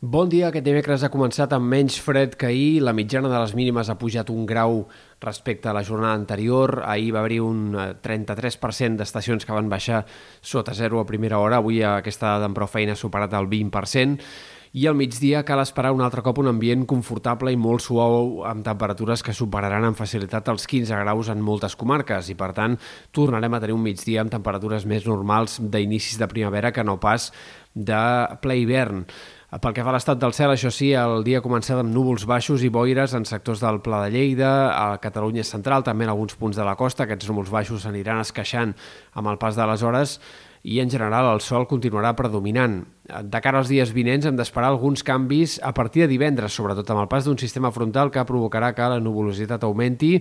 Bon dia. Aquest dimecres ha començat amb menys fred que ahir. La mitjana de les mínimes ha pujat un grau respecte a la jornada anterior. Ahir va haver un 33% eh, d'estacions que van baixar sota zero a primera hora. Avui aquesta dada amb prou feina ha superat el 20%. I al migdia cal esperar un altre cop un ambient confortable i molt suau amb temperatures que superaran amb facilitat els 15 graus en moltes comarques i per tant tornarem a tenir un migdia amb temperatures més normals d'inicis de primavera que no pas de ple hivern. Pel que fa a l'estat del cel, això sí, el dia ha començat amb núvols baixos i boires en sectors del Pla de Lleida, a Catalunya central, també en alguns punts de la costa. Aquests núvols baixos s'aniran esqueixant amb el pas de les hores i en general el sol continuarà predominant. De cara als dies vinents hem d'esperar alguns canvis a partir de divendres, sobretot amb el pas d'un sistema frontal que provocarà que la nuvolositat augmenti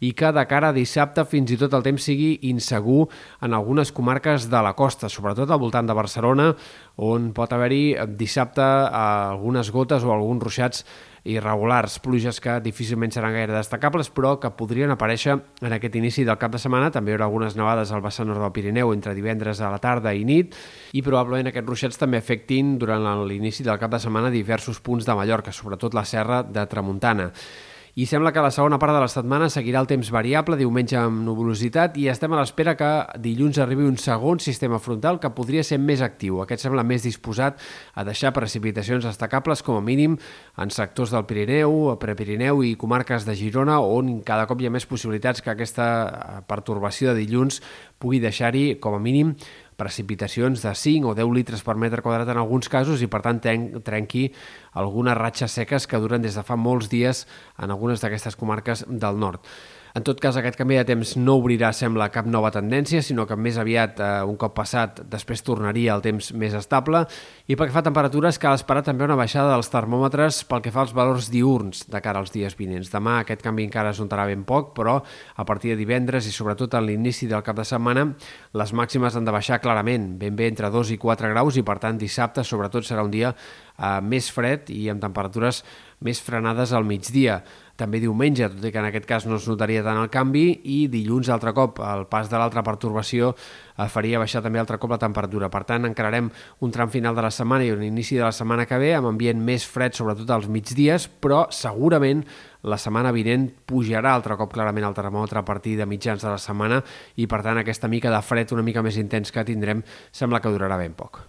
i que de cara a dissabte fins i tot el temps sigui insegur en algunes comarques de la costa, sobretot al voltant de Barcelona, on pot haver-hi dissabte algunes gotes o alguns ruixats irregulars, pluges que difícilment seran gaire destacables, però que podrien aparèixer en aquest inici del cap de setmana. També hi haurà algunes nevades al vessant nord del Pirineu entre divendres a la tarda i nit, i probablement aquests ruixats també afectin durant l'inici del cap de setmana diversos punts de Mallorca, sobretot la serra de Tramuntana i sembla que la segona part de la setmana seguirà el temps variable, diumenge amb nuvolositat, i estem a l'espera que dilluns arribi un segon sistema frontal que podria ser més actiu. Aquest sembla més disposat a deixar precipitacions destacables com a mínim en sectors del Pirineu, Prepirineu i comarques de Girona, on cada cop hi ha més possibilitats que aquesta pertorbació de dilluns pugui deixar-hi, com a mínim, precipitacions de 5 o 10 litres per metre quadrat en alguns casos i per tant trenqui algunes ratxes seques que duren des de fa molts dies en algunes d'aquestes comarques del nord. En tot cas, aquest canvi de temps no obrirà, sembla, cap nova tendència, sinó que més aviat, eh, un cop passat, després tornaria el temps més estable. I pel que fa a temperatures, cal esperar també una baixada dels termòmetres pel que fa als valors diurns de cara als dies vinents. Demà aquest canvi encara es notarà ben poc, però a partir de divendres i sobretot a l'inici del cap de setmana, les màximes han de baixar clarament, ben bé entre 2 i 4 graus, i per tant dissabte sobretot serà un dia eh, més fred i amb temperatures més frenades al migdia. També diumenge, tot i que en aquest cas no es notaria tant el canvi, i dilluns altre cop el pas de l'altra pertorbació eh, faria baixar també altre cop la temperatura. Per tant, encararem un tram final de la setmana i un inici de la setmana que ve amb ambient més fred, sobretot als migdies, però segurament la setmana vinent pujarà altre cop clarament el termòmetre a partir de mitjans de la setmana i per tant aquesta mica de fred una mica més intens que tindrem sembla que durarà ben poc.